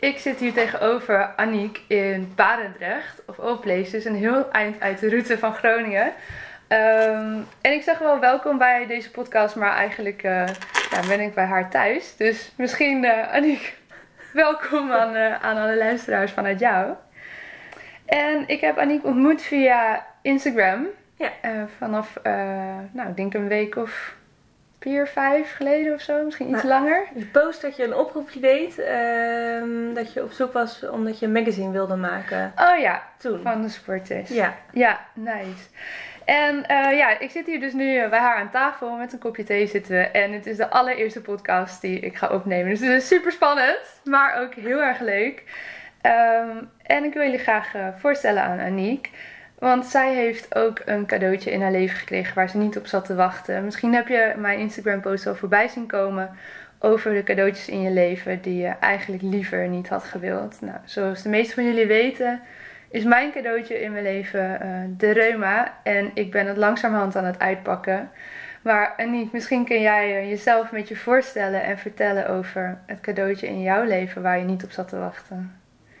Ik zit hier tegenover Aniek in Barendrecht, of all places, een heel eind uit de route van Groningen. Ehm, en ik zeg wel welkom bij deze podcast, maar eigenlijk eh, ja, ben ik bij haar thuis. Dus misschien, uh, Aniek, welkom aan, eh, aan alle luisteraars vanuit jou. En ik heb Aniek ontmoet via Instagram. Ja. vanaf, nou, ik denk een week of vier, vijf geleden of zo, misschien iets Nou, langer. Je post dat je een oproepje deed, ehm, dat je op zoek was omdat je een magazine wilde maken. Oh ja, Toen. van de sporters. Ja. Ja, nice. En eh, ja, ik zit hier dus nu eh, bij haar aan tafel met een kopje thee zitten. we. En het is de allereerste podcast die ik ga opnemen. Dus het is super spannend, maar ook heel erg leuk. Ehm, en ik wil jullie graag eh, voorstellen aan Aniek. Want zij heeft ook een cadeautje in haar leven gekregen waar ze niet op zat te wachten. Misschien heb je mijn Instagram post al voorbij zien komen over de cadeautjes in je leven die je eigenlijk liever niet had gewild. Nou, zoals de meesten van jullie weten, is mijn cadeautje in mijn leven eh, de reuma. En ik ben het langzamerhand aan het uitpakken. Maar Aniek, misschien kun jij eh, jezelf met je voorstellen en vertellen over het cadeautje in jouw leven waar je niet op zat te wachten.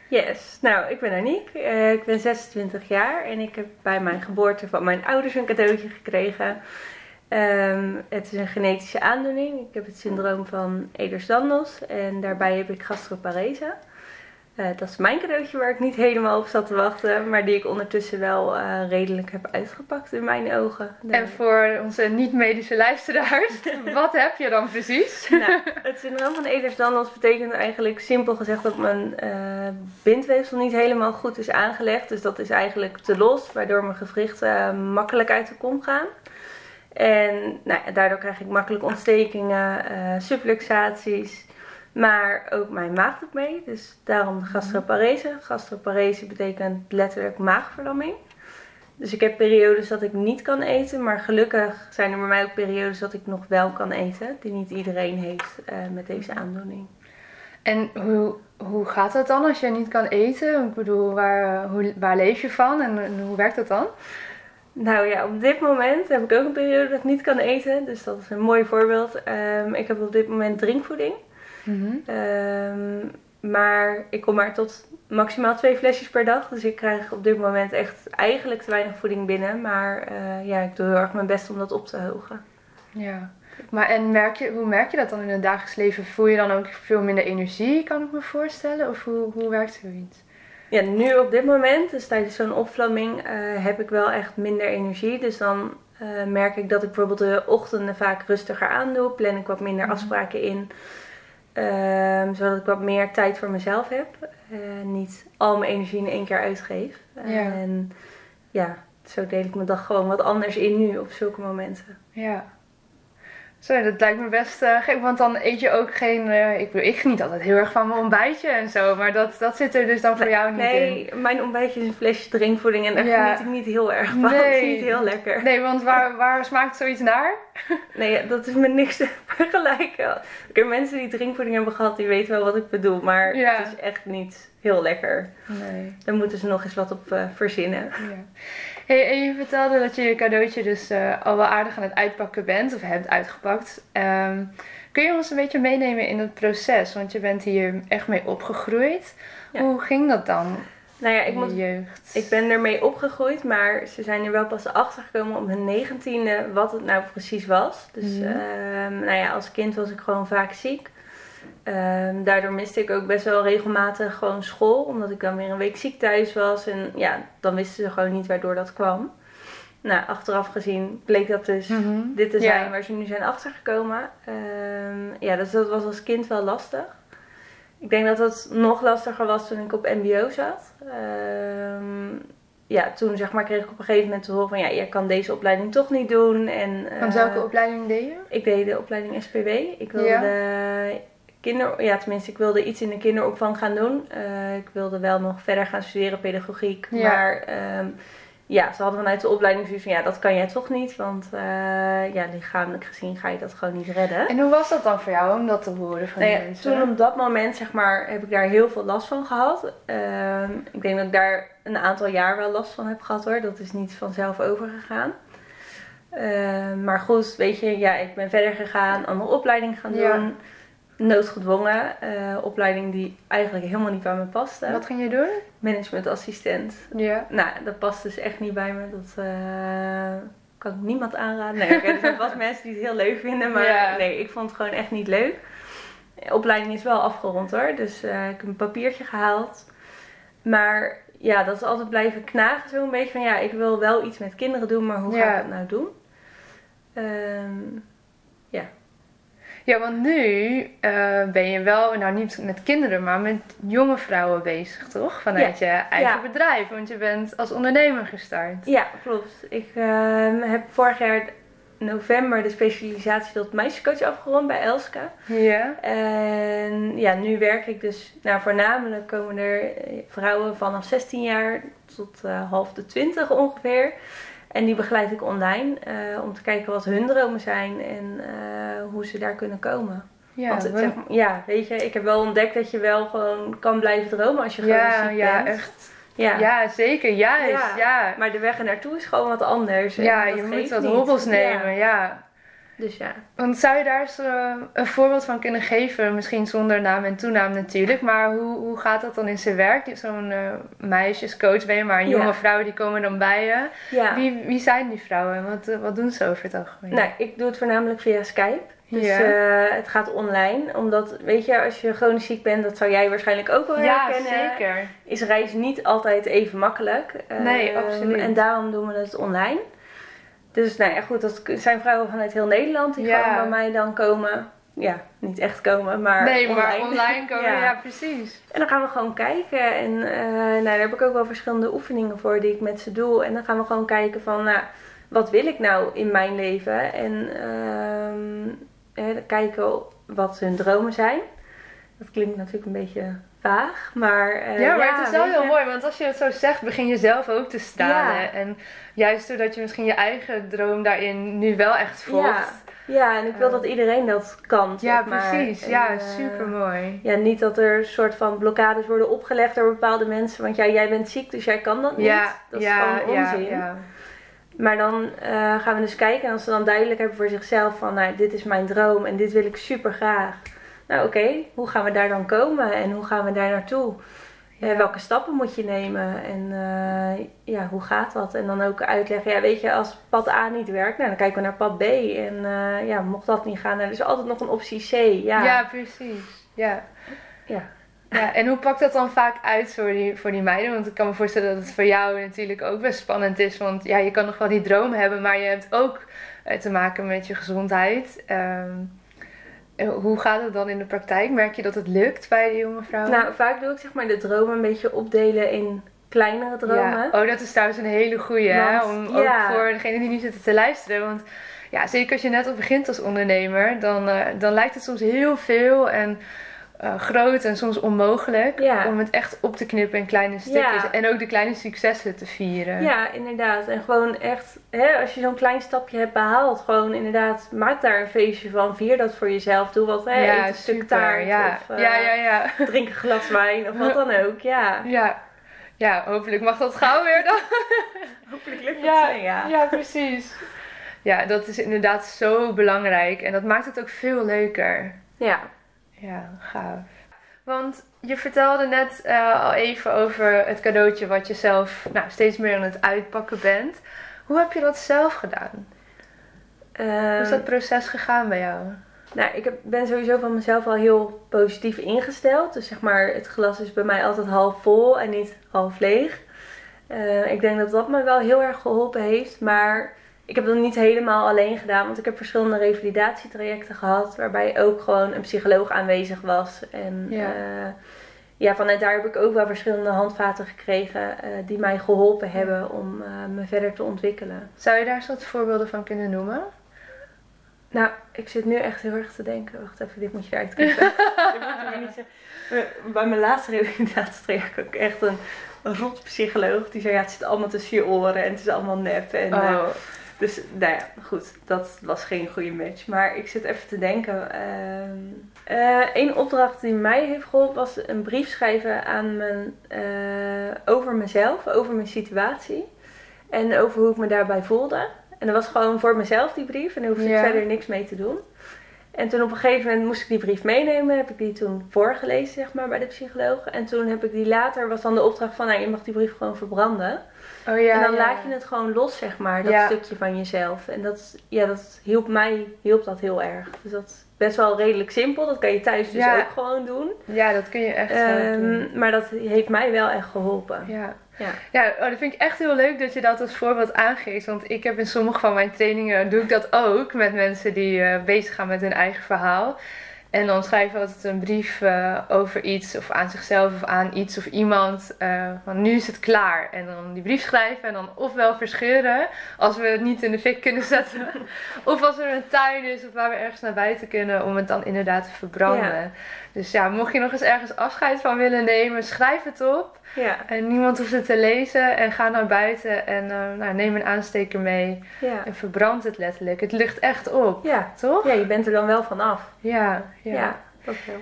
Yes. Nou, ik ben Aniek. Eh, ik ben 26 jaar en ik heb bij mijn geboorte van mijn ouders een cadeautje gekregen. Ehm, het is een genetische aandoening. Ik heb het syndroom van Ehlers-Danlos en daarbij heb ik gastroparese. Eh, dat is mijn cadeautje waar ik niet helemaal op zat te wachten, maar die ik ondertussen wel eh, redelijk heb uitgepakt in mijn ogen. En voor onze niet-medische luisteraars, wat heb je dan precies? Nou, het syndroom van Ehlers-Danlos betekent eigenlijk simpel gezegd dat mijn eh, bindweefsel niet helemaal goed is aangelegd. Dus dat is eigenlijk te los, waardoor mijn gewrichten makkelijk uit de kom gaan. En nou, daardoor krijg ik makkelijk ontstekingen, subluxaties. Maar ook mijn maag doet mee, dus daarom gastroparese. Gastroparese betekent letterlijk maagverlamming. Dus ik heb periodes dat ik niet kan eten, maar gelukkig zijn er bij mij ook periodes dat ik nog wel kan eten, die niet iedereen heeft eh, met deze aandoening. En hoe, hoe gaat dat dan als je niet kan eten? Ik bedoel, waar, hoe, waar leef je van en, en hoe werkt dat dan? Nou ja, op dit moment heb ik ook een periode dat ik niet kan eten, dus dat is een mooi voorbeeld. Ehm, ik heb op dit moment drinkvoeding, Ehm, maar ik kom maar tot maximaal twee flesjes per dag, dus ik krijg op dit moment echt eigenlijk te weinig voeding binnen. Maar eh, ja, ik doe heel erg mijn best om dat op te hogen. Ja. Maar en merk je, hoe merk je dat dan in het dagelijks leven? Voel je dan ook veel minder energie, kan ik me voorstellen? Of hoe, hoe werkt zoiets? Ja, nu op dit moment, dus tijdens zo'n opvlamming, eh, heb ik wel echt minder energie. Dus dan eh, merk ik dat ik bijvoorbeeld de ochtenden vaak rustiger aandoe. Plan ik wat minder Mhm. afspraken in. Ehm, zodat ik wat meer tijd voor mezelf heb. En niet al mijn energie in één keer uitgeef. Ja. En ja, zo deel ik mijn dag gewoon wat anders in nu op zulke momenten. Ja. Zo, dat lijkt me best eh, gek, want dan eet je ook geen... eh, ik, bedoel, ik geniet altijd heel erg van mijn ontbijtje en zo, maar dat, dat zit er dus dan voor jou niet in. Nee, mijn ontbijtje is een flesje drinkvoeding en daar Ja. geniet ik niet heel erg van. Nee. Het is niet heel lekker. Nee, want waar, waar smaakt zoiets naar? Nee, dat is met niks te vergelijken. Oké, mensen die drinkvoeding hebben gehad, die weten wel wat ik bedoel. Maar Ja. het is echt niet heel lekker. Nee. Daar moeten ze nog eens wat op eh, verzinnen. Ja. Hey, en je vertelde dat je je cadeautje dus eh, al wel aardig aan het uitpakken bent, of hebt uitgepakt. Ehm, kun je ons een beetje meenemen in het proces? Want je bent hier echt mee opgegroeid. Ja. Hoe ging dat dan Nou ja, ik, moet, je jeugd? ik ben ermee opgegroeid, maar ze zijn er wel pas achter gekomen op mijn negentiende wat het nou precies was. Dus Mhm. ehm, nou ja, als kind was ik gewoon vaak ziek. Ehm, daardoor miste ik ook best wel regelmatig gewoon school, omdat ik dan weer een week ziek thuis was. En ja, dan wisten ze gewoon niet waardoor dat kwam. Nou, achteraf gezien bleek dat dus Mhm. dit te Ja. zijn waar ze nu zijn achtergekomen. Ehm ja, dus dat was als kind wel lastig. Ik denk dat dat nog lastiger was toen ik op MBO zat. Ehm, ja, toen zeg maar kreeg ik op een gegeven moment te horen van ja, je kan deze opleiding toch niet doen. En, Want welke opleiding deed je? Ik deed de opleiding SPW. Ik wilde Ja. De kinder, ja, tenminste, ik wilde iets in de kinderopvang gaan doen. Eh, ik wilde wel nog verder gaan studeren pedagogiek. Ja. Maar ehm, ja, ze hadden vanuit de opleiding zoiets van ja, dat kan jij toch niet. Want eh, ja, lichamelijk gezien ga je dat gewoon niet redden. En hoe was dat dan voor jou om dat te horen van Nou ja, mensen? toen op dat moment zeg maar, heb ik daar heel veel last van gehad. Ehm, ik denk dat ik daar een aantal jaar wel last van heb gehad hoor. Dat is niet vanzelf overgegaan. Ehm, maar goed, weet je, ja, ik ben verder gegaan, andere opleiding gaan doen. Ja. Noodgedwongen. eh, opleiding die eigenlijk helemaal niet bij me paste. Wat ging je doen? Managementassistent. Ja. Nou, dat past dus echt niet bij me. Dat eh, kan ik niemand aanraden. Nee, er zijn vast mensen die het heel leuk vinden, maar nee, ik vond het gewoon echt niet leuk. De opleiding is wel afgerond hoor, dus eh, ik heb een papiertje gehaald. Maar ja, dat is altijd blijven knagen zo'n beetje van ja, ik wil wel iets met kinderen doen, maar hoe ga ik dat nou doen? Ehm, Ja, want nu eh, ben je wel, nou niet met kinderen, maar met jonge vrouwen bezig, toch? Vanuit je eigen Ja. bedrijf, want je bent als ondernemer gestart. ja, klopt. Ik ehm, heb vorig jaar november de specialisatie tot meisjescoach afgerond bij Elska. Ja. En ja, nu werk ik dus, nou voornamelijk komen er eh, vrouwen vanaf 16 jaar tot eh, half de 20 ongeveer. En die begeleid ik online eh, om te kijken wat hun dromen zijn en eh, hoe ze daar kunnen komen. Ja, Want het, want- zeg ja, weet je, ik heb wel ontdekt dat je wel gewoon kan blijven dromen als je gewoon ja, ziek ja, bent. echt. Ja. Ja, zeker, juist. Ja. Ja, Maar de weg er naartoe is gewoon wat anders. ja je moet wat hobbels Ja. nemen, ja. Dus ja. Want zou je daar eens eh, een voorbeeld van kunnen geven? Misschien zonder naam en toenaam natuurlijk. Maar hoe, hoe gaat dat dan in zijn werk? Zo'n eh, meisjescoach ben je, maar een Ja. jonge vrouwen die komen dan bij je. ja. Wie, wie zijn die vrouwen en wat, eh, wat doen ze over het algemeen? Nou, ik doe het voornamelijk via Skype. Dus Ja. het gaat online. Omdat, weet je, als je chronisch ziek bent, dat zou jij waarschijnlijk ook wel ja, herkennen. zeker. Is reizen niet altijd even makkelijk. Nee, Ehm, absoluut. En daarom doen we het online. Dus nou ja, goed, dat zijn vrouwen vanuit heel Nederland die Ja. gewoon bij mij dan komen. Ja, niet echt komen, maar nee, online. maar online komen, ja. Ja. precies. En dan gaan we gewoon kijken. En eh, nou, daar heb ik ook wel verschillende oefeningen voor die ik met ze doe. En dan gaan we gewoon kijken van, nou, wat wil ik nou in mijn leven? En ehm, kijken wat hun dromen zijn. Dat klinkt natuurlijk een beetje vaag, maar... eh, ja, maar het is wel heel mooi, want als je het zo zegt, begin je zelf ook te stralen. Ja. En juist doordat je misschien je eigen droom daarin nu wel echt volgt. Ja, en ik wil Eh, dat iedereen dat kan, Ja, maar. precies. En, ja, eh, super mooi. Ja, niet dat er een soort van blokkades worden opgelegd door bepaalde mensen. Want ja, jij bent ziek, dus jij kan dat niet. Ja, dat is ja, gewoon ja, onzin. ja. Maar dan eh, gaan we dus kijken en als ze dan duidelijk hebben voor zichzelf van, nou, dit is mijn droom en dit wil ik super graag. Nou, oké, hoe gaan we daar dan komen en hoe gaan we daar naartoe? Ja. welke stappen moet je nemen en eh, ja, hoe gaat dat? En dan ook uitleggen, ja, weet je, als pad A niet werkt, nou, dan kijken we naar pad B. En eh, ja, mocht dat niet gaan, dan is er altijd nog een optie C. Ja, Ja, precies. Ja. Ja. Ja, en hoe pakt dat dan vaak uit voor die, voor die meiden? Want ik kan me voorstellen dat het voor jou natuurlijk ook best spannend is. Want ja, je kan nog wel die droom hebben, maar je hebt ook eh, te maken met je gezondheid. Eh, hoe gaat het dan in de praktijk? Merk je dat het lukt bij de jonge vrouwen? Nou, vaak doe ik zeg maar de dromen een beetje opdelen in kleinere dromen. Ja. Oh, dat is trouwens een hele goeie, hè? Want, Om, ook voor degenen die nu zitten te luisteren. Want ja, zeker als je net op begint als ondernemer, dan, eh, dan lijkt het soms heel veel en eh, groot en soms onmogelijk Ja. om het echt op te knippen in kleine stukjes. Ja. En ook de kleine successen te vieren. Ja, inderdaad. En gewoon echt, hè, als je zo'n klein stapje hebt behaald, gewoon inderdaad, maak daar een feestje van. Vier dat voor jezelf. Doe wat, hè, eet een stuk taart. Of eh, drink een glas wijn of wat dan ook. Ja, ja. Ja, hopelijk mag dat gauw weer dan. hopelijk lukt het Ja, zo, ja. ja, precies. Ja, dat is inderdaad zo belangrijk. En dat maakt het ook veel leuker. Ja. Ja, gaaf. Want je vertelde net eh, al even over het cadeautje wat je zelf nou, steeds meer aan het uitpakken bent. Hoe heb je dat zelf gedaan? Hoe is dat proces gegaan bij jou? Nou, ik heb, ben sowieso van mezelf al heel positief ingesteld. Dus zeg maar, het glas is bij mij altijd half vol en niet half leeg. Eh, ik denk dat dat me wel heel erg geholpen heeft. Maar ik heb dat niet helemaal alleen gedaan. Want ik heb verschillende revalidatietrajecten gehad. Waarbij ook gewoon een psycholoog aanwezig was. En Ja. ja, ja vanuit daar heb ik ook wel verschillende handvaten gekregen. eh, die mij geholpen hebben om eh, me verder te ontwikkelen. Zou je daar eens wat voorbeelden van kunnen noemen? Nou, ik zit nu echt heel erg te denken. Wacht even, dit moet je eruit knippen. Bij mijn laatste revalidatietraject ik echt een, een rot psycholoog. Die zei, ja, het zit allemaal tussen je oren en het is allemaal nep. En, eh, Oh, dus, nou ja, goed. Dat was geen goede match. Maar ik zit even te denken. ehm eh, Eén opdracht die mij heeft geholpen was een brief schrijven aan mijn, eh, over mezelf. Over mijn situatie. En over hoe ik me daarbij voelde. En dat was gewoon voor mezelf die brief. En daar hoefde Ja. ik verder niks mee te doen. En toen op een gegeven moment moest ik die brief meenemen. Heb ik die toen voorgelezen, zeg maar, bij de psycholoog. En toen heb ik die later, was dan de opdracht van, nou, je mag die brief gewoon verbranden. Oh ja. en dan ja. laat je het gewoon los, zeg maar, dat Ja. stukje van jezelf. En dat, ja, dat hielp mij, hielp dat heel erg. Dus dat is best wel redelijk simpel. Dat kan je thuis dus ook gewoon doen. Ja, dat kun je echt zo doen. Ehm, maar dat heeft mij wel echt geholpen. Ja. Ja. Ja, oh, dat vind ik echt heel leuk dat je dat als voorbeeld aangeeft. Want ik heb in sommige van mijn trainingen, doe ik dat ook met mensen die eh, bezig gaan met hun eigen verhaal. En dan schrijven we altijd een brief eh, over iets, of aan zichzelf, of aan iets of iemand. eh, van nu is het klaar. En dan die brief schrijven en dan ofwel verscheuren, als we het niet in de fik kunnen zetten. of als er een tuin is of waar we ergens naar buiten kunnen, om het dan inderdaad te verbranden. Ja. Dus ja, mocht je nog eens ergens afscheid van willen nemen, schrijf het op. Ja, En niemand hoeft het te lezen en ga naar buiten en eh, nou, neem een aansteker mee ja. en verbrand het letterlijk. Het lucht echt op, Ja. toch? ja, je bent er dan wel van af. Ja, ja. Ja, dat wel.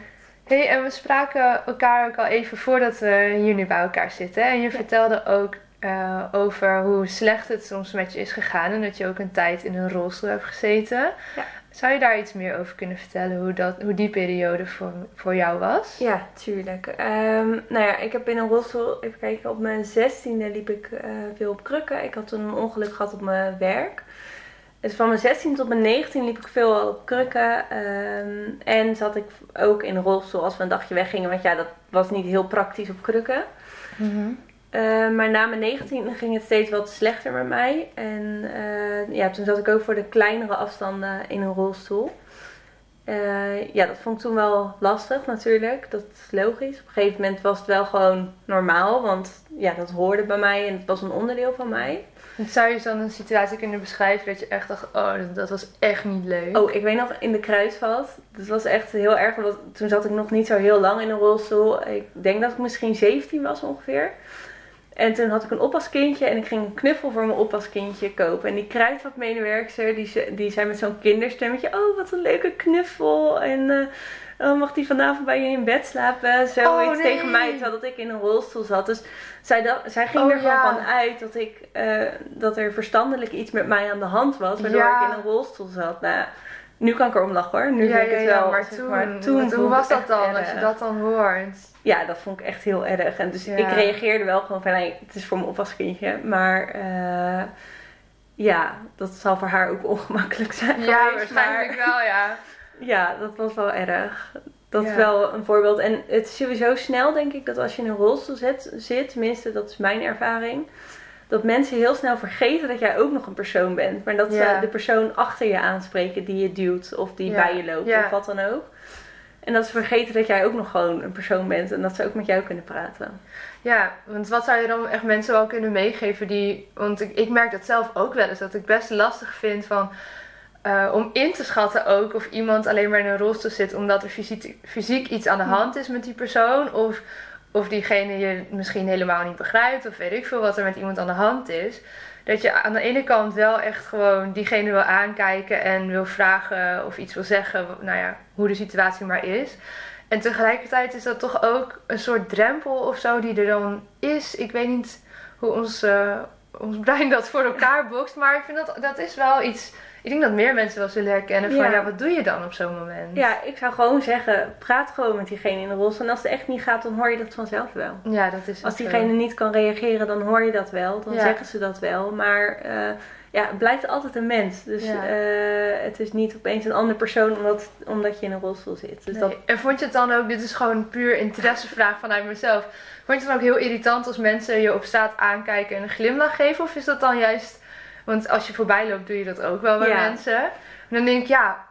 Hey, en we spraken elkaar ook al even voordat we hier nu bij elkaar zitten. En je vertelde ook eh, over hoe slecht het soms met je is gegaan en dat je ook een tijd in een rolstoel hebt gezeten. Zou je daar iets meer over kunnen vertellen, hoe, dat, hoe die periode voor, voor jou was? Ja, tuurlijk. Ehm, nou ja, ik heb in een rolstoel, even kijken, op mijn zestiende liep ik eh, veel op krukken. Ik had toen een ongeluk gehad op mijn werk. Dus van mijn 16 tot mijn 19 liep ik veel op krukken. ehm, en zat ik ook in een rolstoel als we een dagje weggingen. Want ja, dat was niet heel praktisch op krukken. Mhm. Eh, maar na mijn 19 ging het steeds wat slechter met mij. En eh, ja, toen zat ik ook voor de kleinere afstanden in een rolstoel. Eh, ja, dat vond ik toen wel lastig natuurlijk. Dat is logisch. Op een gegeven moment was het wel gewoon normaal. Want ja, dat hoorde bij mij en het was een onderdeel van mij. Zou je dan een situatie kunnen beschrijven dat je echt dacht, oh, dat was echt niet leuk? Oh, ik weet nog in de kruidvat. Dat was echt heel erg. Want toen zat ik nog niet zo heel lang in een rolstoel. Ik denk dat ik misschien 17 was ongeveer. En toen had ik een oppaskindje en ik ging een knuffel voor mijn oppaskindje kopen. En die kruidvatmedewerkster, die, ze- die zei met zo'n kinderstemmetje... Oh, wat een leuke knuffel. En oh, mag die vanavond bij je in bed slapen? Zoiets Oh, nee. tegen mij, terwijl dat ik in een rolstoel zat. Dus zij, dat, zij ging Oh, er gewoon van uit dat, ik, eh, dat er verstandelijk iets met mij aan de hand was. Waardoor Ja. ik in een rolstoel zat. Nou, nu kan ik erom lachen hoor. Nu ja, ik het wel... maar toen, maar, want vond hoe was dat dan, als je dat dan hoort? Ja, dat vond ik echt heel erg. En dus Ja. ik reageerde wel gewoon van, nee, het is voor mijn oppaskindje. Maar eh, ja, dat zal voor haar ook ongemakkelijk zijn Ja, waarschijnlijk wel, ja. ja, dat was wel erg. Dat Ja. is wel een voorbeeld. En het is sowieso snel, denk ik, dat als je in een rolstoel zit, zit, tenminste, dat is mijn ervaring, dat mensen heel snel vergeten dat jij ook nog een persoon bent. Maar dat Ja. ze de persoon achter je aanspreken die je duwt of die bij je loopt of wat dan ook. En dat ze vergeten dat jij ook nog gewoon een persoon bent en dat ze ook met jou kunnen praten. Ja, want wat zou je dan echt mensen wel kunnen meegeven die... Want ik, ik merk dat zelf ook wel eens, dat ik best lastig vind van... eh, om in te schatten ook of iemand alleen maar in een rolstoel zit omdat er fysiek, fysiek iets aan de hand is met die persoon. Of, of diegene je misschien helemaal niet begrijpt. Of weet ik veel wat er met iemand aan de hand is. Dat je aan de ene kant wel echt gewoon diegene wil aankijken en wil vragen of iets wil zeggen. Nou ja, hoe de situatie maar is. En tegelijkertijd is dat toch ook een soort drempel of zo die er dan is. Ik weet niet hoe ons, ons brein dat voor elkaar bokst. Maar ik vind dat dat is wel iets. Ik denk dat meer mensen wel zullen herkennen van Ja. ja, wat doe je dan op zo'n moment? Ja, ik zou gewoon zeggen, praat gewoon met diegene in de rolstoel. En als het echt niet gaat, dan hoor je dat vanzelf wel. Ja, dat is Als zo. diegene niet kan reageren, dan hoor je dat wel. Dan Ja. zeggen ze dat wel. Maar eh, ja, het blijft altijd een mens. Dus Ja. eh, het is niet opeens een andere persoon omdat, omdat je in een rolstoel zit. Dus Nee. dat, En vond je het dan ook, dit is gewoon puur interessevraag vanuit mezelf. Vond je het dan ook heel irritant als mensen je op straat aankijken en een glimlach geven? Of is dat dan juist, want als je voorbij loopt doe je dat ook wel bij Ja. mensen. En dan denk ik, ja,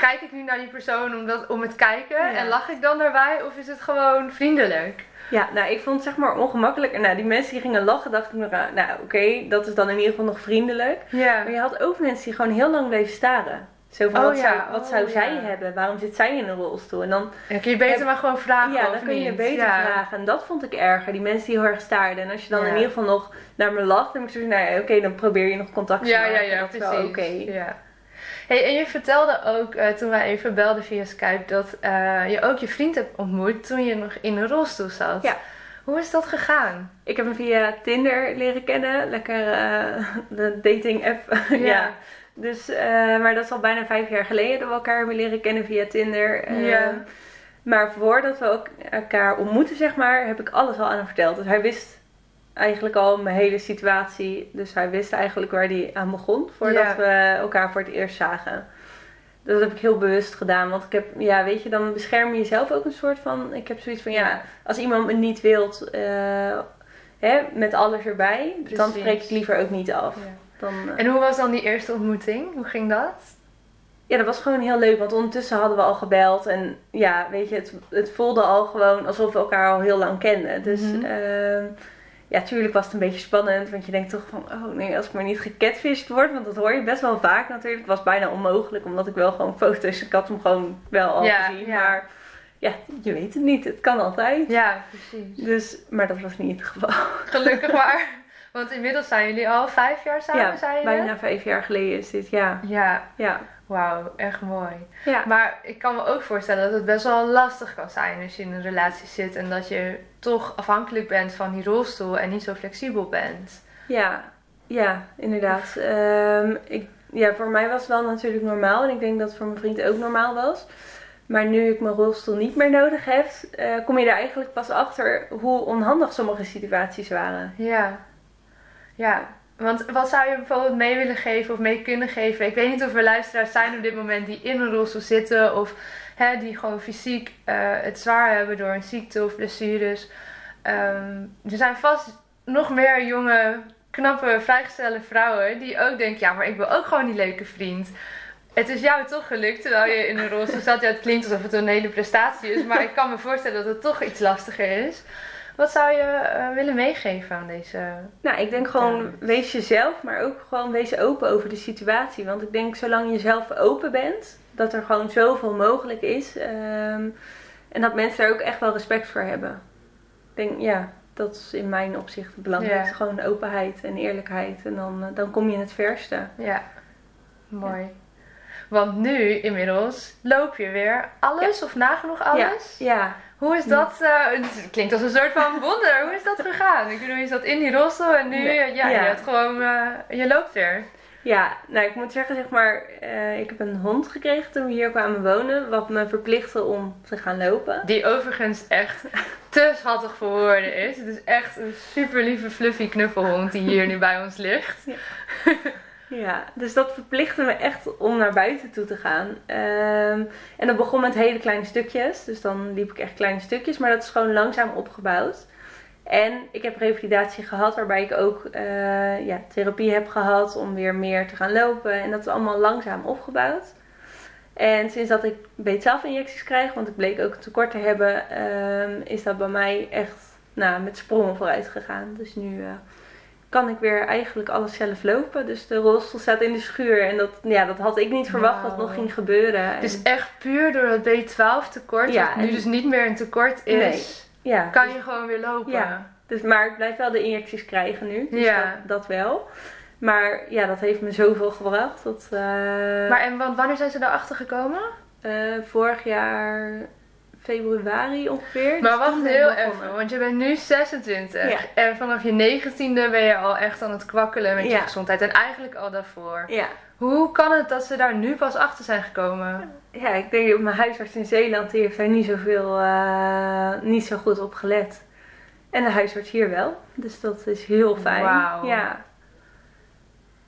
kijk ik nu naar die persoon omdat, om het kijken Ja. en lach ik dan daarbij? Of is het gewoon vriendelijk? ja, nou, ik vond het zeg maar ongemakkelijk. En nou, die mensen die gingen lachen, dacht ik nog aan, nou oké, dat is dan in ieder geval nog vriendelijk. Ja. Maar je had ook mensen die gewoon heel lang bleven staren. Zo van, Oh wat, ja, zou, wat oh zou zij ja. hebben? Waarom zit zij in een rolstoel? En dan, Dan kun je beter maar gewoon vragen ja, dan kun je niet. beter Ja. vragen. En dat vond ik erger. Die mensen die heel erg staarden. En als je dan in ieder geval nog naar me lacht, dan denk ik zo, nou ja, oké, dan probeer je nog contact te Ja, maken. ja, ja, dat is precies. oké. Ja. Hey, en je vertelde ook eh, toen wij even belden via Skype dat eh, je ook je vriend hebt ontmoet toen je nog in een rolstoel zat. Ja. Hoe is dat gegaan? Ik heb hem via Tinder leren kennen. Lekker eh, de dating app. ja. Dus, eh, maar dat is al bijna vijf jaar geleden dat we elkaar hebben leren kennen via Tinder. Eh, Ja. Maar voordat we ook elkaar ontmoeten, zeg maar, heb ik alles al aan hem verteld. Dus hij wist eigenlijk al mijn hele situatie. Dus hij wist eigenlijk waar hij aan begon voordat Ja. we elkaar voor het eerst zagen. Dat heb ik heel bewust gedaan. Want ik heb, ja, weet je, dan bescherm je jezelf ook een soort van. Ik heb zoiets van, ja, als iemand me niet wilt, eh, hè, met alles erbij, dan Precies. spreek ik liever ook niet af. Ja. Dan, eh, En hoe was dan die eerste ontmoeting? Hoe ging dat? ja, dat was gewoon heel leuk, want ondertussen hadden we al gebeld. En ja, weet je, het, het voelde al gewoon alsof we elkaar al heel lang kenden. Dus ehm, ja, tuurlijk was het een beetje spannend. Want je denkt toch van, oh nee, als ik maar niet gecatfished word. Want dat hoor je best wel vaak natuurlijk. Het was bijna onmogelijk, omdat ik wel gewoon foto's... Ik had hem gewoon wel al Ja, gezien. ja. Maar ja, je weet het niet. Het kan altijd. Ja, precies. Dus, maar dat was niet het geval. Gelukkig maar. Want inmiddels zijn jullie al vijf jaar samen, ja, zei je? bijna vijf jaar geleden is dit. Ja, Ja, ja, wauw, echt mooi. ja. Maar ik kan me ook voorstellen dat het best wel lastig kan zijn als je in een relatie zit en dat je toch afhankelijk bent van die rolstoel en niet zo flexibel bent. Ja, ja, inderdaad. Ehm, ik, ja, voor mij was het wel natuurlijk normaal. En ik denk dat het voor mijn vriend ook normaal was. Maar nu ik mijn rolstoel niet meer nodig heb, eh, kom je er eigenlijk pas achter hoe onhandig sommige situaties waren. Ja. Ja. Want wat zou je bijvoorbeeld mee willen geven of mee kunnen geven? Ik weet niet of er luisteraars zijn op dit moment die in een rolstoel zitten of hè, die gewoon fysiek eh, het zwaar hebben door een ziekte of blessures. Ehm, er zijn vast nog meer jonge, knappe, vrijgestelde vrouwen die ook denken: ja, maar ik wil ook gewoon die leuke vriend. Het is jou toch gelukt terwijl je in een rolstoel zat. Ja, het klinkt alsof het een hele prestatie is, maar ik kan me voorstellen dat het toch iets lastiger is. Wat zou je eh, willen meegeven aan deze? Nou, ik denk gewoon, wees jezelf, maar ook gewoon wees open over de situatie. Want ik denk, zolang je zelf open bent, dat er gewoon zoveel mogelijk is. ehm, en dat mensen daar ook echt wel respect voor hebben. Ik denk, ja, dat is in mijn opzicht het belangrijkste. Ja. Gewoon openheid en eerlijkheid. En dan, eh, dan kom je het verste. Ja, mooi. Want nu inmiddels loop je weer alles of nagenoeg alles. Ja, Hoe is dat? eh, het klinkt als een soort van wonder. Hoe is dat gegaan? Ik bedoel, je zat in die rolstoel en nu, Nee. ja, je hebt gewoon, eh, je loopt weer. ja, nou ik moet zeggen, zeg maar, eh, ik heb een hond gekregen toen we hier kwamen wonen. Wat me verplichtte om te gaan lopen. Die overigens echt te schattig voor woorden is. Het is echt een super lieve fluffy knuffelhond die hier nu bij ons ligt. Ja, dus dat verplichtte me echt om naar buiten toe te gaan. Ehm, en dat begon met hele kleine stukjes. Dus dan liep ik echt kleine stukjes. Maar dat is gewoon langzaam opgebouwd. En ik heb revalidatie gehad waarbij ik ook eh, ja, therapie heb gehad om weer meer te gaan lopen. En dat is allemaal langzaam opgebouwd. En sinds dat ik BTSAF-injecties krijg, want ik bleek ook een tekort te hebben, ehm, is dat bij mij echt nou, met sprongen vooruit gegaan. Dus nu eh, kan ik weer eigenlijk alles zelf lopen. Dus de rolstoel staat in de schuur. En dat, ja, dat had ik niet verwacht dat Wauw. nog ging gebeuren. Het is En- echt puur door het B12 tekort, Ja, nu en- dus niet meer een tekort is, Nee. ja, kan je gewoon weer lopen. Ja. Dus, maar ik blijf wel de injecties krijgen nu. Dus Ja. dat, dat wel. Maar ja, dat heeft me zoveel gebracht. Dat, eh, Maar en wanneer zijn ze daarachter gekomen? eh, vorig jaar februari ongeveer. Maar Dus wacht ben ik heel even, want je bent nu 26. Ja. En vanaf je 19e ben je al echt aan het kwakkelen met je gezondheid. En eigenlijk al daarvoor. Ja. Hoe kan het dat ze daar nu pas achter zijn gekomen? ja, ik denk op mijn huisarts in Zeeland, die heeft daar niet zoveel, eh, niet zo goed op gelet. En de huisarts hier wel. Dus dat is heel fijn. Ja.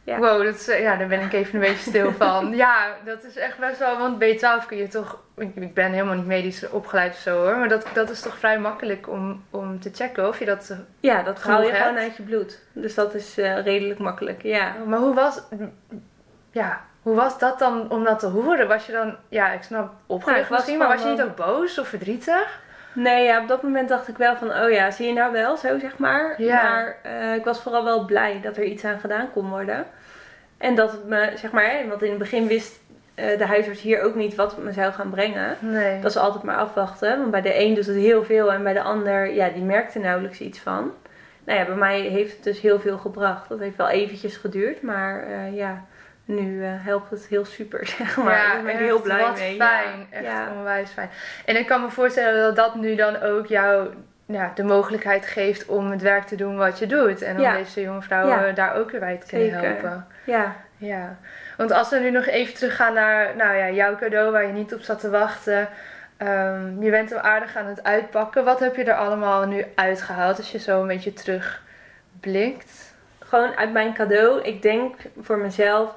Ja. Wow, dat is, eh, ja, daar ben ik even een beetje stil van. ja, dat is echt best wel, want B12 kun je toch, ik, ben helemaal niet medisch opgeleid of zo hoor, maar dat, dat is toch vrij makkelijk om, om te checken of je dat... Ja, dat haal je gewoon uit je bloed. Dus dat is eh, redelijk makkelijk, ja. Maar hoe was, ja, hoe was dat dan om dat te horen? Was je dan, ja, ik snap opgelucht Nou, misschien, maar was je niet ook boos of verdrietig? Nee, ja, op dat moment dacht ik wel van, oh ja, zie je nou wel, zo zeg maar. Ja. Maar eh, ik was vooral wel blij dat er iets aan gedaan kon worden. En dat het me, zeg maar, want in het begin wist eh, de huisarts hier ook niet wat het me zou gaan brengen. Nee. Dat is altijd maar afwachten. Want bij de een doet het heel veel en bij de ander, ja, die merkte nauwelijks iets van. Nou ja, bij mij heeft het dus heel veel gebracht. Dat heeft wel eventjes geduurd, maar eh, ja, nu eh, helpt het heel super, zeg maar. Ja, Daar ben ik echt, heel blij wat mee. fijn. Ja. Echt Ja. onwijs fijn. En ik kan me voorstellen dat dat nu dan ook jou ja, de mogelijkheid geeft om het werk te doen wat je doet. En om Ja. deze jonge vrouwen Ja. daar ook weer bij te kunnen Zeker. helpen. ja. Ja. Want als we nu nog even teruggaan naar nou ja, jouw cadeau waar je niet op zat te wachten. Ehm, je bent hem aardig aan het uitpakken. Wat heb je er allemaal nu uitgehaald als je zo een beetje terugblikt? gewoon uit mijn cadeau, ik denk voor mezelf,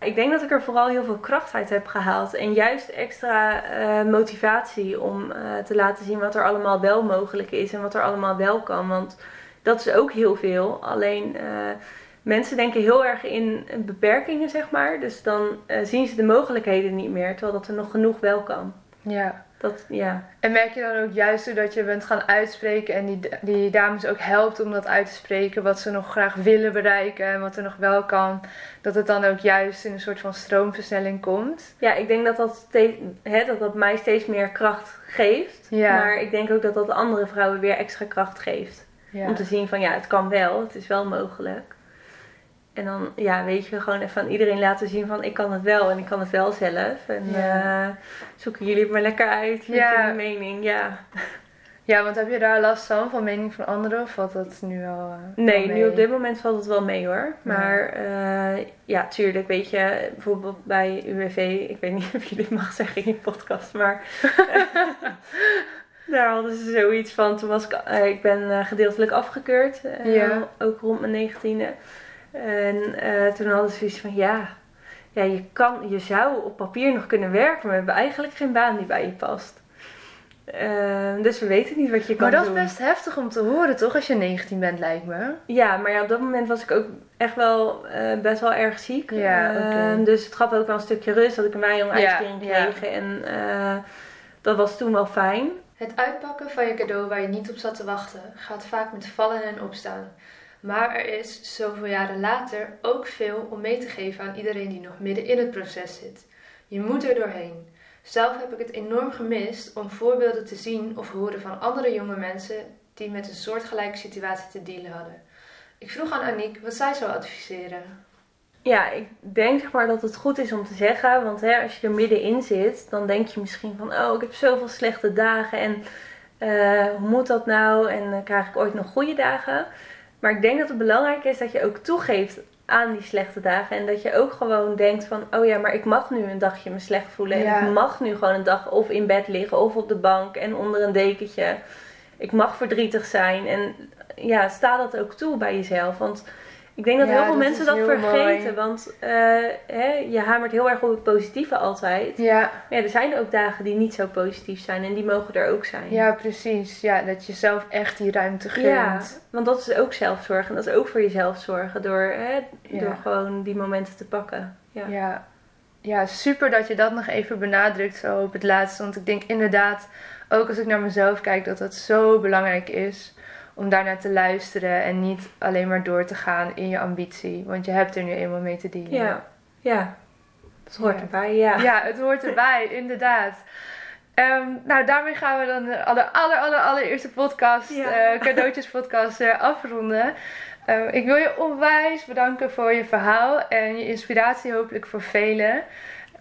ik denk dat ik er vooral heel veel kracht uit heb gehaald. En juist extra eh, motivatie om eh, te laten zien wat er allemaal wel mogelijk is en wat er allemaal wel kan. Want dat is ook heel veel. Alleen eh, mensen denken heel erg in beperkingen, zeg maar. Dus dan zien ze de mogelijkheden niet meer, terwijl dat er nog genoeg wel kan. Ja. Dat, ja. En merk je dan ook juist doordat je bent gaan uitspreken en die, die dames ook helpt om dat uit te spreken, wat ze nog graag willen bereiken en wat er nog wel kan, dat het dan ook juist in een soort van stroomversnelling komt? ja, ik denk dat dat, steeds, hè, dat dat mij steeds meer kracht geeft. Ja. Maar ik denk ook dat dat andere vrouwen weer extra kracht geeft. Ja. Om te zien van ja, het kan wel, het is wel mogelijk. En dan, ja, weet je, gewoon even aan iedereen laten zien van ik kan het wel en ik kan het wel zelf. En Ja. eh, zoeken jullie het maar lekker uit met Ja. jullie mening, ja. ja, want heb je daar last van, van mening van anderen of valt dat nu wel eh, Nee, nu op dit moment valt het wel mee hoor. Maar eh, ja, tuurlijk, weet je, bijvoorbeeld bij UWV, ik weet niet of je dit mag zeggen in je podcast, maar daar hadden ze zoiets van. Toen was ik, ik ben gedeeltelijk afgekeurd, Ja. ook rond mijn negentiende. En eh, toen hadden ze zoiets van, ja, ja je, kan, je zou op papier nog kunnen werken, maar we hebben eigenlijk geen baan die bij je past. Eh, dus we weten niet wat je kan Maar dat doen. is best heftig om te horen, toch? Als je 19 bent, lijkt me. Ja, maar ja, op dat moment was ik ook echt wel eh, best wel erg ziek. Ja, Ehm. Dus het gaf ook wel een stukje rust dat ik een Ja, uitkering ja. kreeg. En eh, dat was toen wel fijn. Het uitpakken van je cadeau waar je niet op zat te wachten gaat vaak met vallen en opstaan. Maar er is zoveel jaren later ook veel om mee te geven aan iedereen die nog midden in het proces zit. Je moet er doorheen. Zelf heb ik het enorm gemist om voorbeelden te zien of horen van andere jonge mensen die met een soortgelijke situatie te dealen hadden. Ik vroeg aan Aniek wat zij zou adviseren. Ja, ik denk zeg maar dat het goed is om te zeggen. Want hè, als je er middenin zit, dan denk je misschien van... Oh, ik heb zoveel slechte dagen en eh, hoe moet dat nou? En eh, krijg ik ooit nog goede dagen? Maar ik denk dat het belangrijk is dat je ook toegeeft aan die slechte dagen. En dat je ook gewoon denkt van... Oh ja, maar ik mag nu een dagje me slecht voelen. Ja. En ik mag nu gewoon een dag of in bed liggen of op de bank en onder een dekentje. Ik mag verdrietig zijn. En ja, sta dat ook toe bij jezelf. Want ik denk dat Ja, heel veel dat mensen dat vergeten. mooi. Want eh, hè, je hamert heel erg op het positieve altijd. Ja, Maar ja, er zijn ook dagen die niet zo positief zijn. En die mogen er ook zijn. ja precies. Ja, dat je zelf echt die ruimte gunt. Ja, want dat is ook zelfzorg. En dat is ook voor jezelf zorgen. Door, hè, Ja. door gewoon die momenten te pakken. Ja. Ja. ja, super dat je dat nog even benadrukt zo op het laatste. Want ik denk inderdaad, ook als ik naar mezelf kijk, dat dat zo belangrijk is om daarnaar te luisteren en niet alleen maar door te gaan in je ambitie. Want je hebt er nu eenmaal mee te dealen. Ja, ja. dat hoort Ja. erbij. Ja. Ja, het hoort erbij, inderdaad. Ehm, nou, daarmee gaan we dan de aller, aller, aller, allereerste podcast, Ja. eh, cadeautjes podcast, eh, afronden. Ehm, ik wil je onwijs bedanken voor je verhaal en je inspiratie hopelijk voor velen.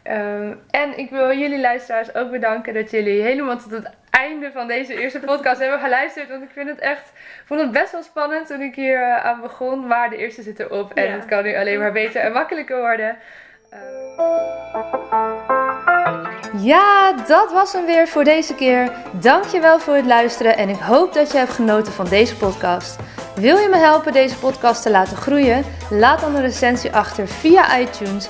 Ehm, en ik wil jullie luisteraars ook bedanken dat jullie helemaal tot het einde van deze eerste podcast hebben geluisterd. Want ik vind het echt, vond het best wel spannend toen ik hier eh, aan begon. Maar de eerste zit erop en Ja. het kan nu alleen maar beter en makkelijker worden. Ja, dat was hem weer voor deze keer. Dankjewel voor het luisteren en ik hoop dat je hebt genoten van deze podcast. Wil je me helpen deze podcast te laten groeien? Laat dan een recensie achter via iTunes